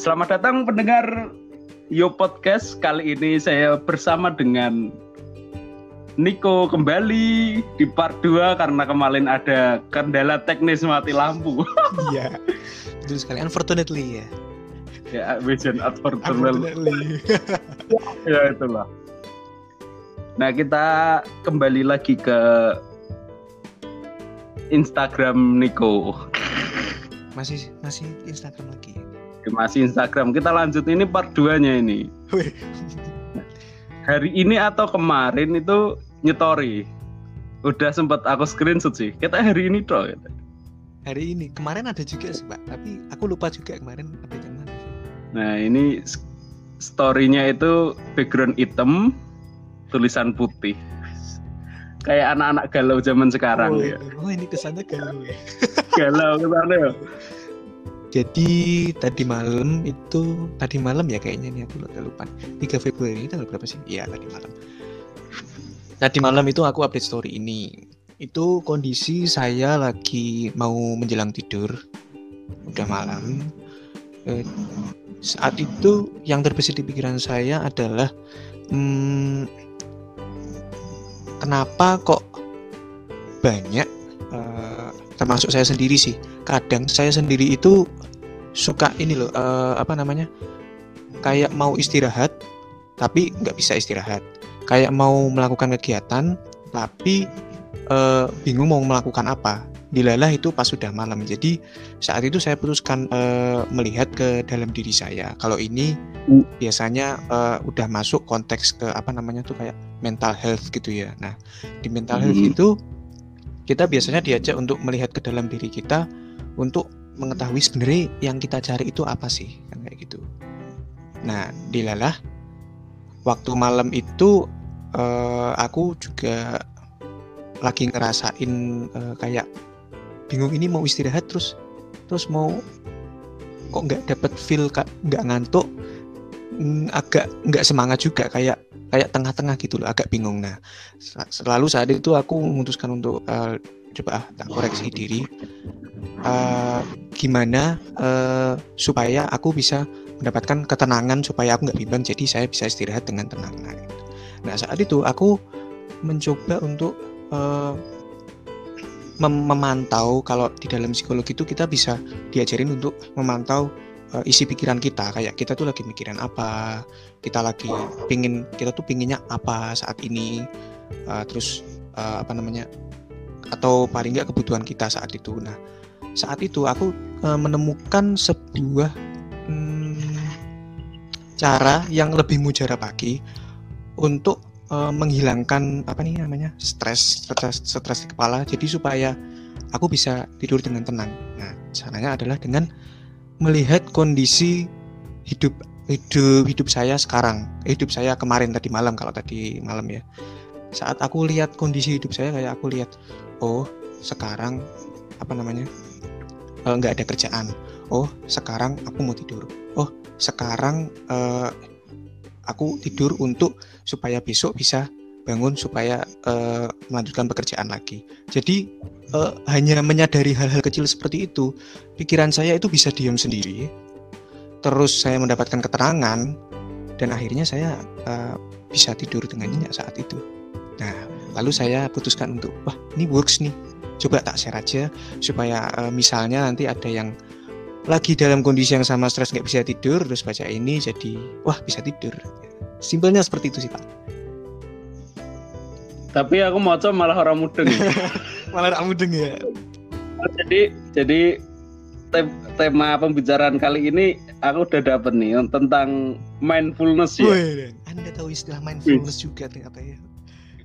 selamat datang pendengar Yo Podcast. Kali ini saya bersama dengan Niko kembali di part 2 karena kemarin ada kendala teknis mati lampu. Iya. Betul sekali. Unfortunately ya. ya, vision unfortunately. Unfortunately. ya itulah. Nah, kita kembali lagi ke Instagram Niko. masih masih Instagram lagi. Masih Instagram. Kita lanjut ini part 2-nya ini. Hari ini atau kemarin itu nyetori. Udah sempat aku screenshot sih. Kita hari ini toh. Hari ini kemarin ada juga sih Pak, tapi aku lupa juga kemarin update yang mana. Nah, ini story-nya itu background hitam, tulisan putih. Kayak anak-anak galau zaman sekarang oh, ya. oh, ini kesannya galau ya. Galau kesannya. Jadi tadi malam itu tadi malam ya kayaknya nih aku agak lupa. 3 Februari ini tanggal berapa sih? Iya tadi malam. Tadi malam itu aku update story ini. Itu kondisi saya lagi mau menjelang tidur. Udah malam. Eh, saat itu yang terbesit di pikiran saya adalah hmm, kenapa kok banyak eh, termasuk saya sendiri sih. Kadang saya sendiri itu suka ini loh eh, apa namanya kayak mau istirahat tapi nggak bisa istirahat. Kayak mau melakukan kegiatan tapi eh, bingung mau melakukan apa. Dilalah itu pas sudah malam. Jadi saat itu saya putuskan eh, melihat ke dalam diri saya. Kalau ini biasanya eh, udah masuk konteks ke apa namanya tuh kayak mental health gitu ya. Nah di mental health Hmm. itu kita biasanya diajak untuk melihat ke dalam diri kita untuk mengetahui sebenarnya yang kita cari itu apa sih kan kayak gitu. Nah, dilalah waktu malam itu eh, aku juga lagi ngerasain eh, kayak bingung ini mau istirahat terus terus mau kok nggak dapet feel nggak ngantuk mm, agak nggak semangat juga kayak kayak tengah-tengah gitu loh agak bingung. Nah sel- selalu saat itu aku memutuskan untuk eh, coba ah, tak koreksi diri. Eh, gimana eh, supaya aku bisa mendapatkan ketenangan supaya aku nggak bimbang jadi saya bisa istirahat dengan tenang. Nah, nah saat itu aku mencoba untuk eh, mem- memantau kalau di dalam psikologi itu kita bisa diajarin untuk memantau eh, isi pikiran kita kayak kita tuh lagi mikirin apa kita lagi pingin kita tuh pinginnya apa saat ini Eh, terus eh, apa namanya atau paling nggak kebutuhan kita saat itu. Nah saat itu aku eh, menemukan sebuah hmm, cara yang lebih mujarab lagi untuk eh, menghilangkan apa nih namanya stres stres stres di kepala. Jadi supaya aku bisa tidur dengan tenang. Nah caranya adalah dengan melihat kondisi hidup hidup hidup saya sekarang hidup saya kemarin tadi malam kalau tadi malam ya. Saat aku lihat kondisi hidup saya kayak aku lihat oh sekarang apa namanya eh, nggak ada kerjaan. Oh sekarang aku mau tidur. Oh sekarang eh, aku tidur untuk supaya besok bisa bangun supaya eh, melanjutkan pekerjaan lagi. Jadi eh, hanya menyadari hal-hal kecil seperti itu pikiran saya itu bisa diam sendiri. Terus saya mendapatkan keterangan dan akhirnya saya eh, bisa tidur dengan nyenyak saat itu. Nah lalu saya putuskan untuk wah ini works nih. Coba tak share aja supaya eh, misalnya nanti ada yang lagi dalam kondisi yang sama stres nggak bisa tidur terus baca ini jadi wah bisa tidur. Simpelnya seperti itu sih pak Tapi aku mau coba malah orang mudeng. malah kamu ya? Jadi jadi tem- tema pembicaraan kali ini aku udah dapet nih tentang mindfulness ya. Wih, anda tahu istilah mindfulness juga tuh apa ya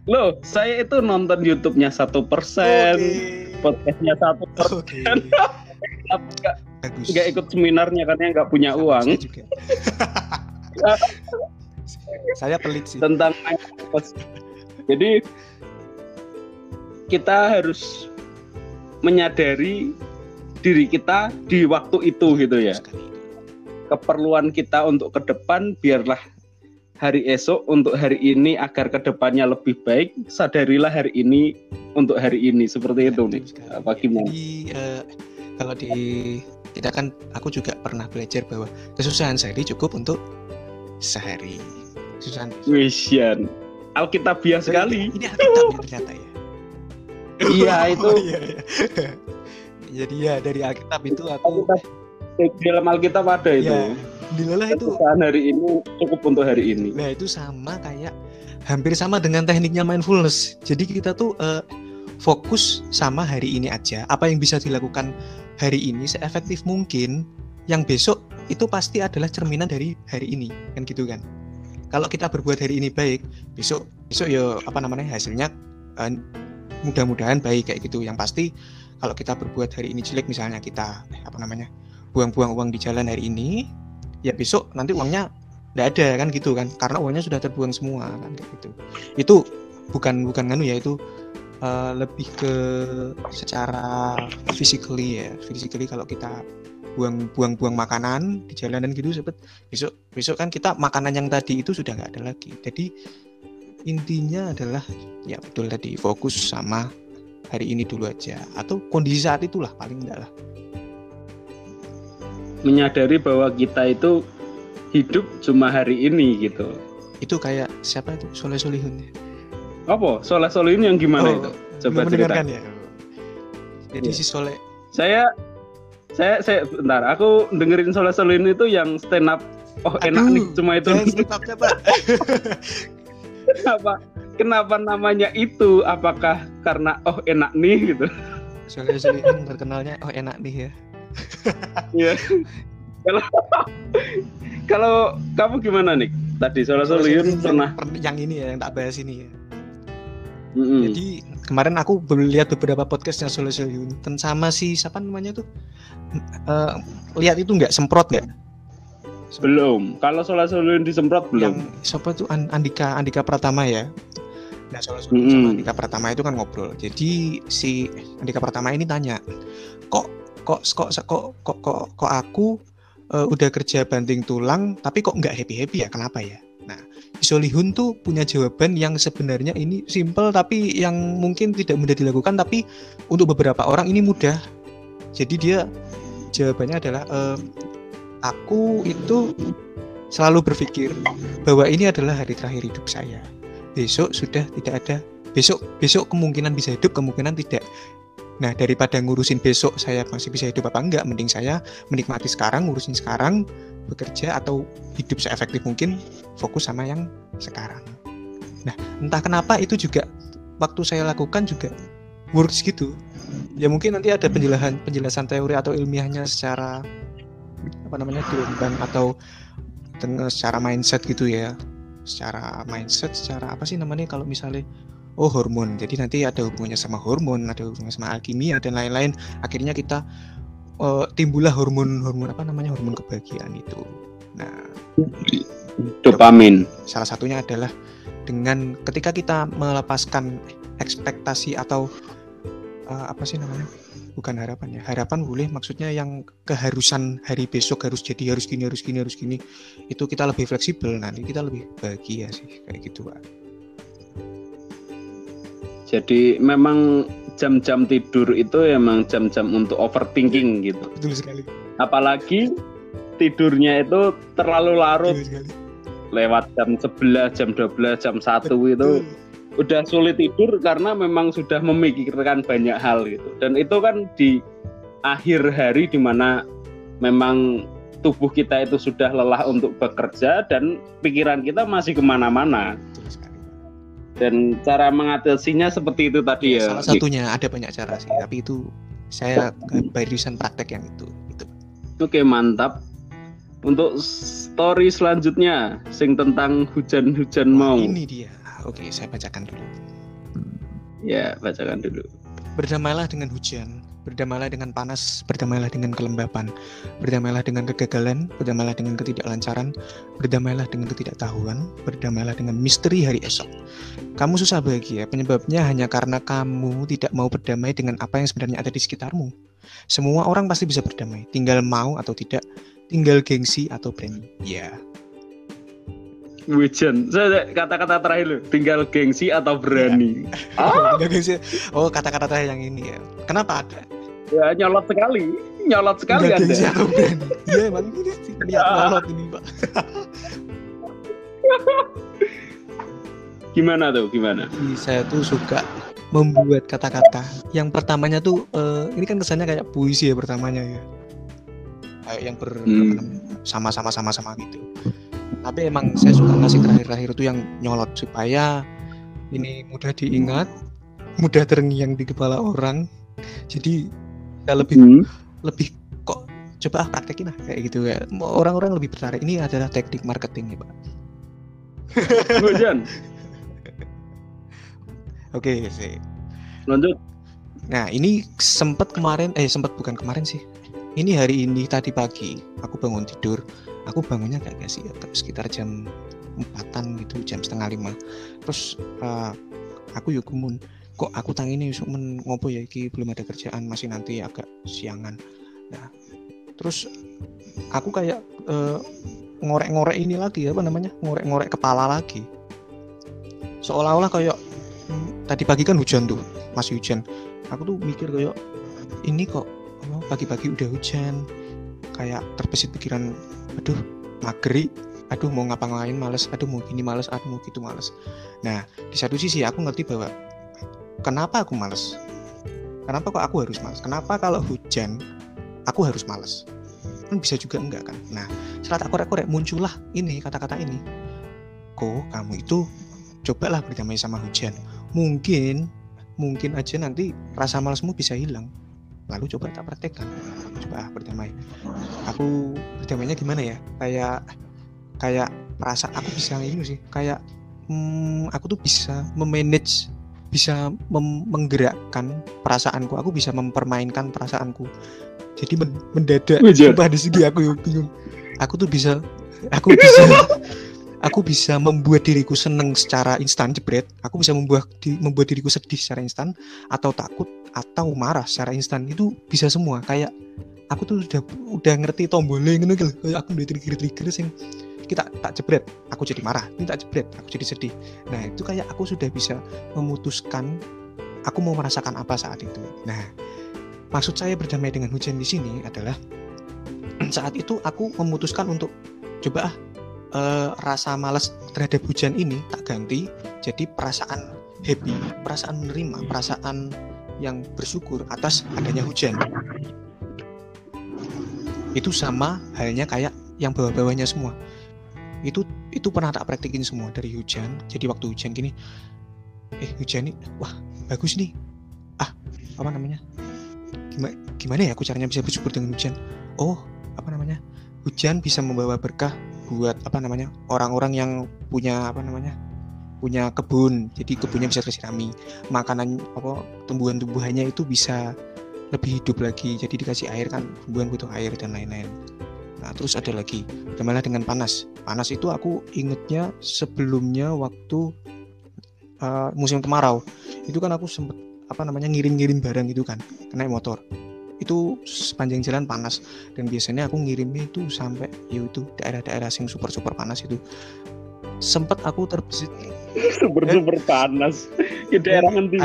Loh, saya itu nonton YouTube-nya satu persen, podcastnya satu persen, oke nggak bagus ikut seminarnya karena nggak punya Sama uang. saya juga. Saya pelit sih. Tentang mindfulness. Jadi kita harus menyadari diri kita di waktu itu gitu ya. Keperluan kita untuk ke depan biarlah hari esok untuk hari ini agar ke depannya lebih baik. Sadarilah hari ini untuk hari ini seperti itu nih. Apa gimana? Jadi eh, kalau di kita kan aku juga pernah belajar bahwa kesusahan sehari cukup untuk sehari kesusahan Wisian. Alkitabiah sekali. ini Alkitab ya ternyata ya Iya itu Oh, iya, iya. jadi ya dari Alkitab itu aku Alkitab di dalam Alkitab ada itu. ya dilalah itu Kesusahan hari ini cukup untuk hari ini. Nah itu sama kayak hampir sama dengan tekniknya mindfulness. Jadi kita tuh eh, fokus sama hari ini aja. Apa yang bisa dilakukan hari ini seefektif mungkin. Yang besok itu pasti adalah cerminan dari hari ini, kan gitu kan? Kalau kita berbuat hari ini baik, besok besok ya apa namanya hasilnya eh, mudah-mudahan baik kayak gitu. Yang pasti kalau kita berbuat hari ini jelek misalnya kita eh, apa namanya buang-buang uang di jalan hari ini, ya besok nanti uangnya nggak ada kan gitu kan? Karena uangnya sudah terbuang semua kan kayak gitu. Itu bukan bukan nganu ya itu eh, lebih ke secara physically ya. Physically kalau kita buang buang buang makanan di jalanan gitu sebet besok besok kan kita makanan yang tadi itu sudah nggak ada lagi jadi intinya adalah ya betul tadi fokus sama hari ini dulu aja atau kondisi saat itulah paling enggak lah Menyadari bahwa kita itu hidup cuma hari ini gitu. itu kayak siapa itu Soleh Solihun Apa? Soleh ini yang gimana Oh, itu? Coba cerita. ya jadi Iya. si Soleh Saya saya saya bentar, aku dengerin Soleh ini itu yang stand up Oh enak Aduh, nih, cuma itu Pak. kenapa kenapa namanya itu? Apakah karena oh enak nih gitu? Soleh Solihun terkenalnya oh enak nih ya Iya. Kalau kalau kamu gimana nih? Tadi Solihun Soleh pernah. Yang, yang ini ya yang tak bahas ini ya Mm-mm. jadi kemarin aku lihat beberapa podcastnya Soleh Solihun dan sama si siapa namanya tuh? Eh, lihat itu nggak semprot nggak? Belum. Kalau Soleh Solihun disemprot yang belum. siapa tuh? An- Andika Andika Pratama ya? Nah Soleh Solihun sama Mm-mm. Andika Pratama itu kan ngobrol. Jadi si Andika Pratama ini tanya kok kok kok kok kok kok, kok aku eh, udah kerja banting tulang tapi kok nggak happy happy ya? Kenapa ya Solihun tuh punya jawaban yang sebenarnya ini simple tapi yang mungkin tidak mudah dilakukan tapi untuk beberapa orang ini mudah jadi dia jawabannya adalah eh, aku itu selalu berpikir bahwa ini adalah hari terakhir hidup saya. Besok sudah tidak ada. Besok besok kemungkinan bisa hidup, kemungkinan tidak. Nah, daripada ngurusin besok saya masih bisa hidup apa enggak, mending saya menikmati sekarang, ngurusin sekarang, bekerja atau hidup seefektif mungkin fokus sama yang sekarang. Nah, entah kenapa itu juga waktu saya lakukan juga works gitu. Ya mungkin nanti ada penjelasan penjelasan teori atau ilmiahnya secara apa namanya gelombang atau secara mindset gitu ya secara mindset secara apa sih namanya kalau misalnya oh hormon jadi nanti ada hubungannya sama hormon ada hubungannya sama alkimia dan lain-lain akhirnya kita eh, timbullah hormon hormon apa namanya hormon kebahagiaan itu nah Dopamin. salah satunya adalah dengan ketika kita melepaskan ekspektasi atau eh, apa sih namanya bukan harapan ya harapan boleh maksudnya yang keharusan hari besok harus jadi harus gini harus gini harus gini itu kita lebih fleksibel nanti kita lebih bahagia sih kayak gitu pak Jadi memang jam-jam tidur itu emang jam-jam untuk overthinking gitu. betul sekali Apalagi tidurnya itu terlalu larut betul sekali lewat jam 11, jam 12, jam 1 itu Betul. udah sulit tidur karena memang sudah memikirkan banyak hal gitu. Dan itu kan di akhir hari di mana memang tubuh kita itu sudah lelah untuk bekerja dan pikiran kita masih ke mana-mana. Dan cara mengatasinya seperti itu tadi ya. salah satunya ada banyak cara sih tapi itu saya barusan praktek yang itu itu Oke mantap. Untuk story selanjutnya, sing tentang hujan-hujan mau. ini dia oke saya bacakan dulu Ya, bacakan dulu. Berdamailah dengan hujan, berdamailah dengan panas, berdamailah dengan kelembapan, berdamailah dengan kegagalan, berdamailah dengan ketidaklancaran, berdamailah dengan ketidaktahuan, berdamailah dengan misteri hari esok. Kamu susah bahagia, penyebabnya hanya karena kamu tidak mau berdamai dengan apa yang sebenarnya ada di sekitarmu. Semua orang pasti bisa berdamai, tinggal mau atau tidak, tinggal gengsi atau berani. Ya. Saya kata-kata terakhir loh, tinggal gengsi atau berani. Ah, tinggal gengsi. Oh, kata-kata terakhir yang ini ya. Kenapa ada? Ya nyolot sekali. nyolot sekali Nggak Anda. Iya emang ini sih niat nyolot ini pak. Gimana tuh? Gimana? Jadi saya tuh suka membuat kata-kata. Yang pertamanya tuh eh, ini kan kesannya kayak puisi ya pertamanya ya. Kayak yang ber Hmm. sama-sama sama-sama gitu. Tapi emang saya suka ngasih terakhir-terakhir itu yang nyolot supaya ini mudah diingat, mudah terngiang di kepala orang. Jadi saya lebih Hmm. lebih kok coba ah praktekin lah kayak gitu ya. Orang-orang lebih tertarik. Ini adalah teknik marketing ya, Pak. Hujan. Oke, sih. Lanjut. Nah, ini sempat kemarin eh sempat bukan kemarin sih. Ini hari ini tadi pagi aku bangun tidur. Aku bangunnya kayak gak sih ya, sekitar jam empatan gitu, jam setengah lima. Terus eh, aku yuk kumun kok aku tang ini yusuk men ngopo ya? Iki belum ada kerjaan masih nanti agak siangan. Nah, terus aku kayak eh, ngorek-ngorek ini lagi apa namanya? Ngorek-ngorek kepala lagi. Seolah-olah kayak hmm, tadi pagi kan hujan tuh, masih hujan. Aku tuh mikir kayak ini kok pagi-pagi udah hujan. Kayak terbesit pikiran aduh mageri. Aduh mau ngapa-ngapain males. Aduh mau gini males. Aduh mau gitu males. Nah di satu sisi aku ngerti bahwa kenapa aku males? Kenapa kok aku harus males? Kenapa kalau hujan aku harus males? Kan bisa juga enggak kan? Nah setelah tak korek-korek muncullah ini kata-kata ini. Kok kamu itu cobalah berdamai sama hujan. Mungkin mungkin aja nanti rasa malasmu bisa hilang. Lalu coba tak praktekkan. Coba ah, berdamai. Aku berdamainya gimana ya? Kayak kayak perasa aku bisa ini sih. Kayak hmm, aku tuh bisa memanage bisa menggerakkan perasaanku aku bisa mempermainkan perasaanku. Jadi men- mendadak sumpah di segi aku bingung. Aku tuh bisa aku bisa aku bisa membuat diriku seneng secara instan jebret. Aku bisa membuat di- membuat diriku sedih secara instan atau takut atau marah secara instan. Itu bisa semua. Kayak aku tuh udah udah ngerti tombolnya gitu gitu. kayak aku udah trigger trigger sing kita tak jebret aku jadi marah ini tak jebret aku jadi sedih nah itu kayak aku sudah bisa memutuskan aku mau merasakan apa saat itu nah maksud saya berdamai dengan hujan di sini adalah saat itu aku memutuskan untuk coba ah rasa malas terhadap hujan ini tak ganti jadi perasaan happy, perasaan menerima, perasaan yang bersyukur atas adanya hujan. Itu sama halnya kayak yang bawah-bawahnya semua. Itu itu pernah tak praktekin semua dari hujan. Jadi waktu hujan gini, eh hujan nih, wah bagus nih. Ah, apa namanya? Gimana, gimana ya aku caranya bisa bersyukur dengan hujan? Oh, apa namanya? Hujan bisa membawa berkah buat apa namanya orang-orang yang punya apa namanya punya kebun jadi kebunnya bisa tersirami makanan apa tumbuhan-tumbuhannya itu bisa lebih hidup lagi jadi dikasih air kan tumbuhan butuh air dan lain-lain nah terus ada lagi bagaimana dengan panas. Panas itu aku ingetnya sebelumnya waktu uh, musim kemarau. Itu kan aku sempet apa namanya ngirim-ngirim barang itu kan naik motor. Itu sepanjang jalan panas dan biasanya aku ngirimnya itu sampai ya itu daerah-daerah yang super super panas itu. Sempet aku terbesit. Super super panas. Ke daerah ini,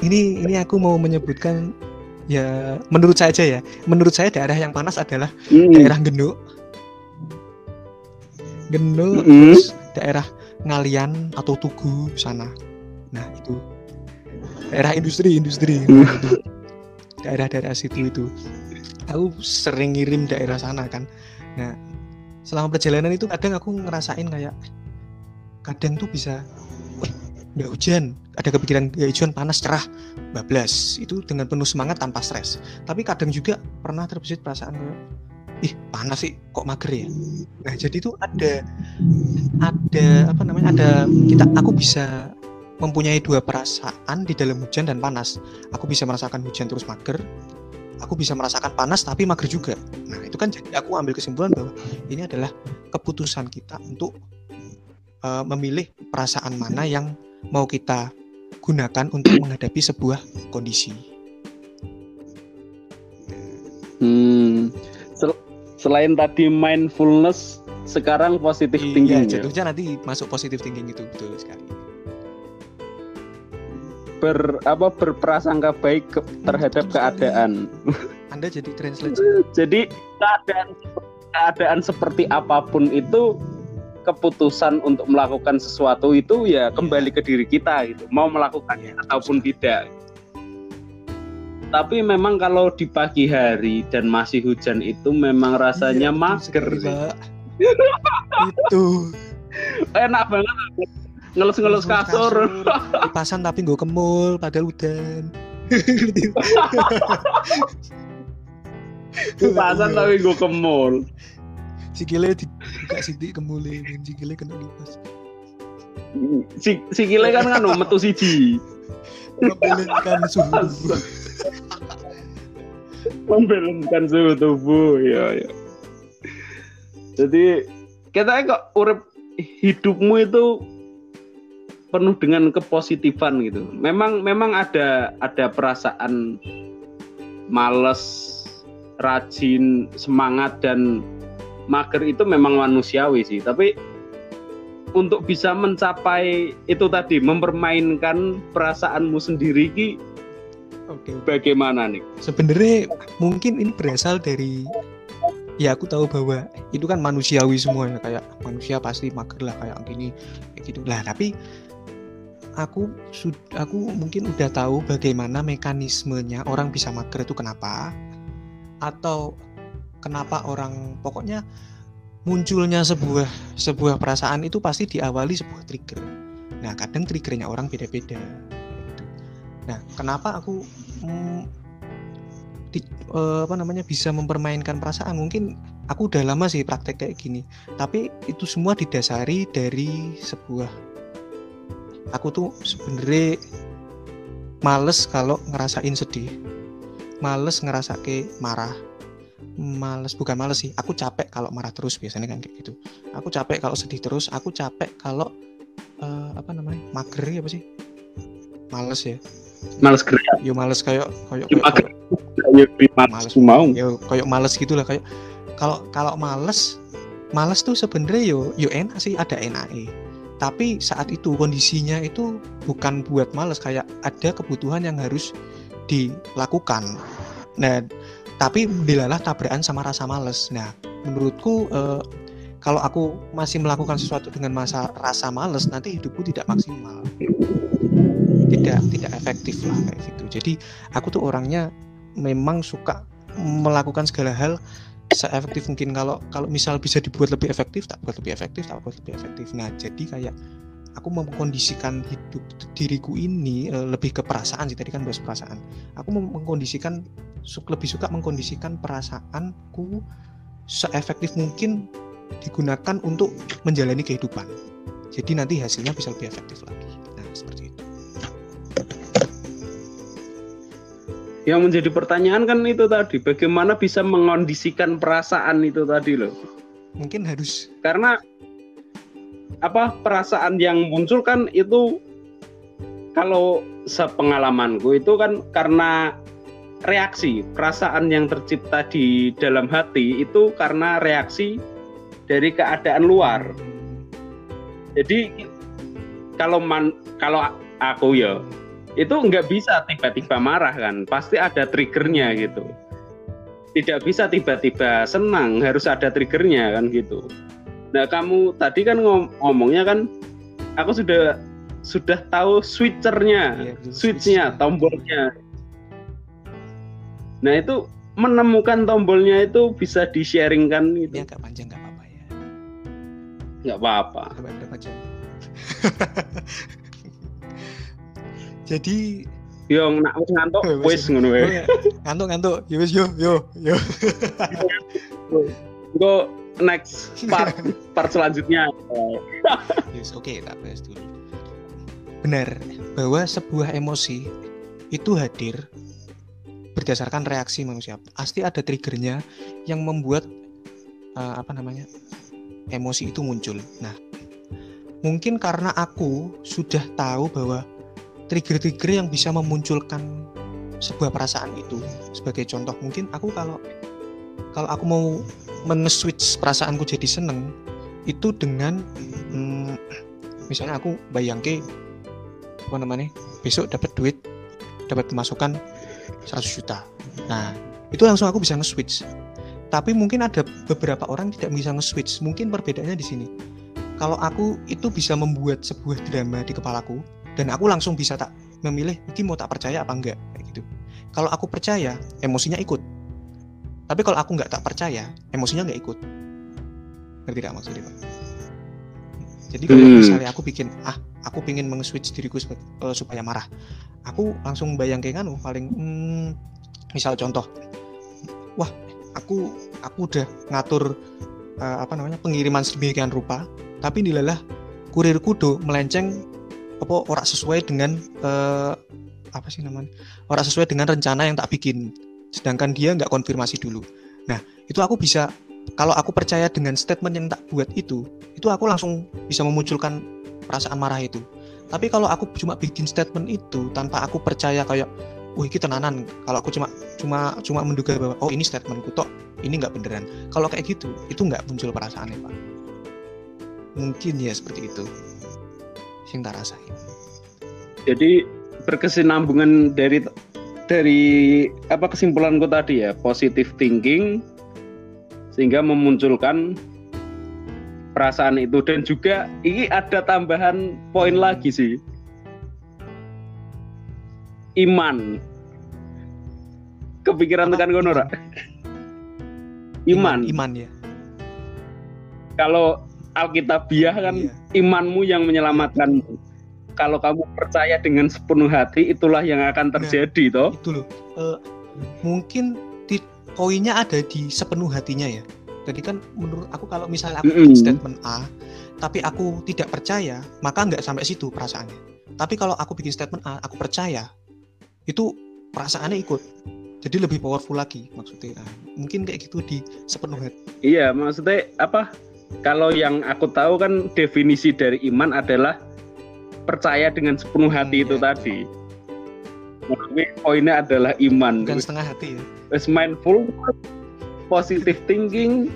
ini ini aku mau menyebutkan ya menurut saya aja ya menurut saya daerah yang panas adalah Hmm. daerah Genuk Genuk Mm-mm. terus daerah Ngalian atau Tugu sana nah itu daerah industri industri Mm. Itu. daerah-daerah situ itu aku sering ngirim daerah sana kan nah selama perjalanan itu kadang aku ngerasain kayak kadang tuh bisa nggak hujan. Ada kepikiran ya hujan panas cerah. Bablas. Itu dengan penuh semangat tanpa stres. Tapi kadang juga pernah terbesit perasaan ih panas sih kok mager ya? Nah jadi itu ada ada apa namanya ada kita aku bisa mempunyai dua perasaan di dalam hujan dan panas. Aku bisa merasakan hujan terus mager aku bisa merasakan panas tapi mager juga. Nah itu kan jadi aku ambil kesimpulan bahwa ini adalah keputusan kita untuk uh, memilih perasaan mana yang mau kita gunakan untuk menghadapi sebuah kondisi Hmm. Sel- selain tadi mindfulness, sekarang positif Iya, thinking ya. jatuhnya nanti masuk positif thinking itu betul sekali. Ber apa berprasangka baik ke- terhadap betul sekali. keadaan. Anda Anda jadi translate. Jadi keadaan keadaan seperti apa pun itu keputusan untuk melakukan sesuatu itu ya kembali ke diri kita gitu. Mau melakukannya Iya, ataupun tidak. Tapi memang kalau di pagi hari dan masih hujan itu memang rasanya Iya, mager. sekali, sih. Pak. itu Enak banget ngelus-ngelus kasur. Kipasan tapi nggak kemul padahal udan. Kipasan tapi gue kemul. Sikile dibuka sidik kemule, dan sikile kena kipas. Si sikile kan kan metu siji. Membelengkan suhu. Membelengkan suhu tubuh ya ya. Jadi kita kok urip hidupmu itu penuh dengan kepositifan gitu. Memang memang ada ada perasaan males, rajin, semangat dan mager itu memang manusiawi sih. Tapi untuk bisa mencapai itu tadi mempermainkan perasaanmu sendiri ki Oke. bagaimana nih? Sebenarnya mungkin ini berasal dari ya aku tahu bahwa itu kan manusiawi semua ya kayak manusia pasti mager lah kayak gini kayak gitu lah tapi aku aku mungkin udah tahu bagaimana mekanismenya orang bisa mager itu kenapa atau kenapa orang pokoknya munculnya sebuah sebuah perasaan itu pasti diawali sebuah trigger. Nah kadang triggernya orang beda-beda. Nah kenapa aku mm, di- eh, apa namanya bisa mempermainkan perasaan? Mungkin aku udah lama sih praktek kayak gini tapi itu semua didasari dari sebuah aku tuh sebenarnya males kalau ngerasain sedih males ngerasa ke marah males bukan males sih aku capek kalau marah terus biasanya kan kayak gitu aku capek kalau sedih terus aku capek kalau eh, apa namanya mager ya apa sih males ya Males gerak. yo males kayak kayak Ya, kayak-. Ya, Males. mau. ya kayak males gitulah kayak kalau kalau males males tuh sebenarnya yo yo enak sih ada enaknya tapi saat itu kondisinya itu bukan buat males kayak ada kebutuhan yang harus dilakukan nah tapi dilalah tabrakan sama rasa males. Nah menurutku eh, kalau aku masih melakukan sesuatu dengan masa rasa males nanti hidupku tidak maksimal. Tidak tidak efektif lah kayak gitu. Jadi aku tuh orangnya memang suka melakukan segala hal seefektif mungkin. Kalau kalau misal bisa dibuat lebih efektif tak buat lebih efektif tak buat lebih efektif. Nah jadi kayak aku mengkondisikan hidup diriku ini eh, lebih ke perasaan sih tadi kan bahas perasaan. Aku mengkondisikan lebih suka mengkondisikan perasaanku seefektif mungkin digunakan untuk menjalani kehidupan. Jadi nanti hasilnya bisa lebih efektif lagi. Nah seperti itu. Yang menjadi pertanyaan kan itu tadi, bagaimana bisa mengondisikan perasaan itu tadi loh. mungkin harus Karena apa perasaan yang muncul kan itu kalau sepengalamanku itu kan karena reaksi, perasaan yang tercipta di dalam hati itu karena reaksi dari keadaan luar. Jadi kalau man, kalau aku ya itu nggak bisa tiba-tiba marah kan pasti ada triggernya gitu tidak bisa tiba-tiba senang harus ada triggernya kan gitu nah kamu tadi kan ngom- ngomongnya kan aku sudah sudah tahu switchernya Iya, switchnya switch. tombolnya. Nah itu menemukan tombolnya itu bisa di sharingkan ya gitu agak panjang nggak apa-apa ya. Nggak apa-apa. Jadi yang nak wis ngantuk wis. ngono oh, wae ya, ngantuk ngantuk. Yo wis, yo yo yo. Engko next part part selanjutnya. Yes, oke tak bahas dulu. Benar bahwa sebuah emosi itu hadir berdasarkan reaksi manusia. Pasti ada triggernya yang membuat eh, apa namanya emosi itu muncul. Nah mungkin karena aku sudah tahu bahwa trigger-trigger yang bisa memunculkan sebuah perasaan itu sebagai contoh. Mungkin aku kalau kalau aku mau men-switch perasaanku jadi seneng itu dengan hmm, misalnya aku bayangke apa namanya besok dapat duit dapat pemasukan 100 juta. Nah itu langsung aku bisa nge-switch. Tapi mungkin ada beberapa orang tidak bisa nge-switch. Mungkin perbedaannya di sini. Kalau aku itu bisa membuat sebuah drama di kepalaku dan aku langsung bisa tak memilih mungkin mau tak percaya apa enggak? Kayak gitu. Kalau aku percaya emosinya ikut tapi kalau aku nggak tak percaya emosinya nggak ikut. Ngerti tidak maksudnya pak jadi kalau Hmm. misalnya aku bikin ah aku pengen meng-switch diriku eh, supaya marah aku langsung bayang kayak nganu paling hmm, misal contoh wah aku aku udah ngatur eh, apa namanya pengiriman sedemikian rupa tapi nilalah kurirku do melenceng apa ora sesuai dengan eh, apa sih namanya ora sesuai dengan rencana yang tak bikin sedangkan dia nggak konfirmasi dulu. Nah itu aku bisa kalau aku percaya dengan statement yang tak buat itu itu aku langsung bisa memunculkan perasaan marah itu. Tapi kalau aku cuma bikin statement itu tanpa aku percaya kayak wah ini tenanan. Kalau aku cuma cuma cuma menduga bahwa oh ini statementku tok ini nggak beneran. Kalau kayak gitu itu nggak muncul perasaannya pak. Mungkin ya seperti itu. Sing tak rasain. Jadi berkesinambungan dari dari apa kesimpulanku tadi ya, positive thinking sehingga memunculkan perasaan itu dan juga ini ada tambahan poin lagi sih. Iman. Kepikiran tekan Ra? Iman. iman ya Kalau Alkitabiah kan Iya. imanmu yang menyelamatkanmu. Kalau kamu percaya dengan sepenuh hati, itulah yang akan Nah. terjadi, toh. itu loh Eh, mungkin poinnya ada di sepenuh hatinya ya jadi kan menurut aku kalau misalnya aku Mm-mm. bikin statement A tapi aku tidak percaya maka nggak sampai situ perasaannya tapi kalau aku bikin statement A aku percaya itu perasaannya ikut jadi lebih powerful lagi maksudnya Ah, mungkin kayak gitu di sepenuh hati Iya, maksudnya apa? Kalau yang aku tahu kan definisi dari iman adalah percaya dengan sepenuh hati Hmm, itu iya. tadi. Tapi poinnya adalah iman. bukan setengah hati ya mindful, positive thinking,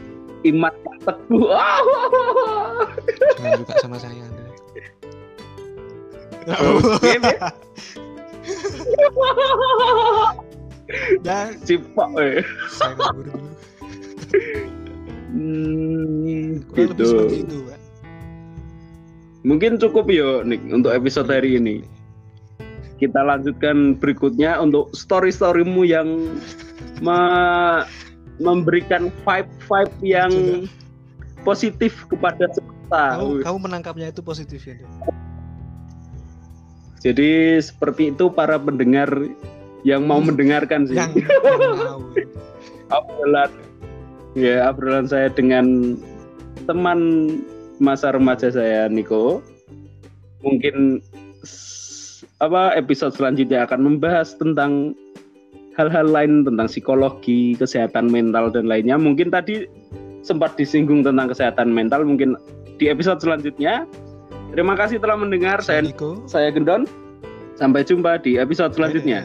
iman yang teguh. jangan juga sama saya. Oke, Be. dan Cipak, eh. saya kabur dulu Hmm, lebih seperti gitu. itu Pak. Mungkin cukup ya, Nick, untuk episode hari ini. Kita lanjutkan berikutnya untuk story-storymu yang me- memberikan vibe-vibe yang positif kepada semesta. kamu kamu menangkapnya itu positif ya? Jadi seperti itu para pendengar yang mau mendengarkan sih. yang, yang mau obrolan ya obrolan saya dengan teman masa remaja saya Niko mungkin apa episode selanjutnya akan membahas tentang hal-hal lain tentang psikologi kesehatan mental dan lainnya. Mungkin tadi sempat disinggung tentang kesehatan mental mungkin di episode selanjutnya. Terima kasih telah mendengar. Saya Niko. saya Gendon. Sampai jumpa di episode selanjutnya.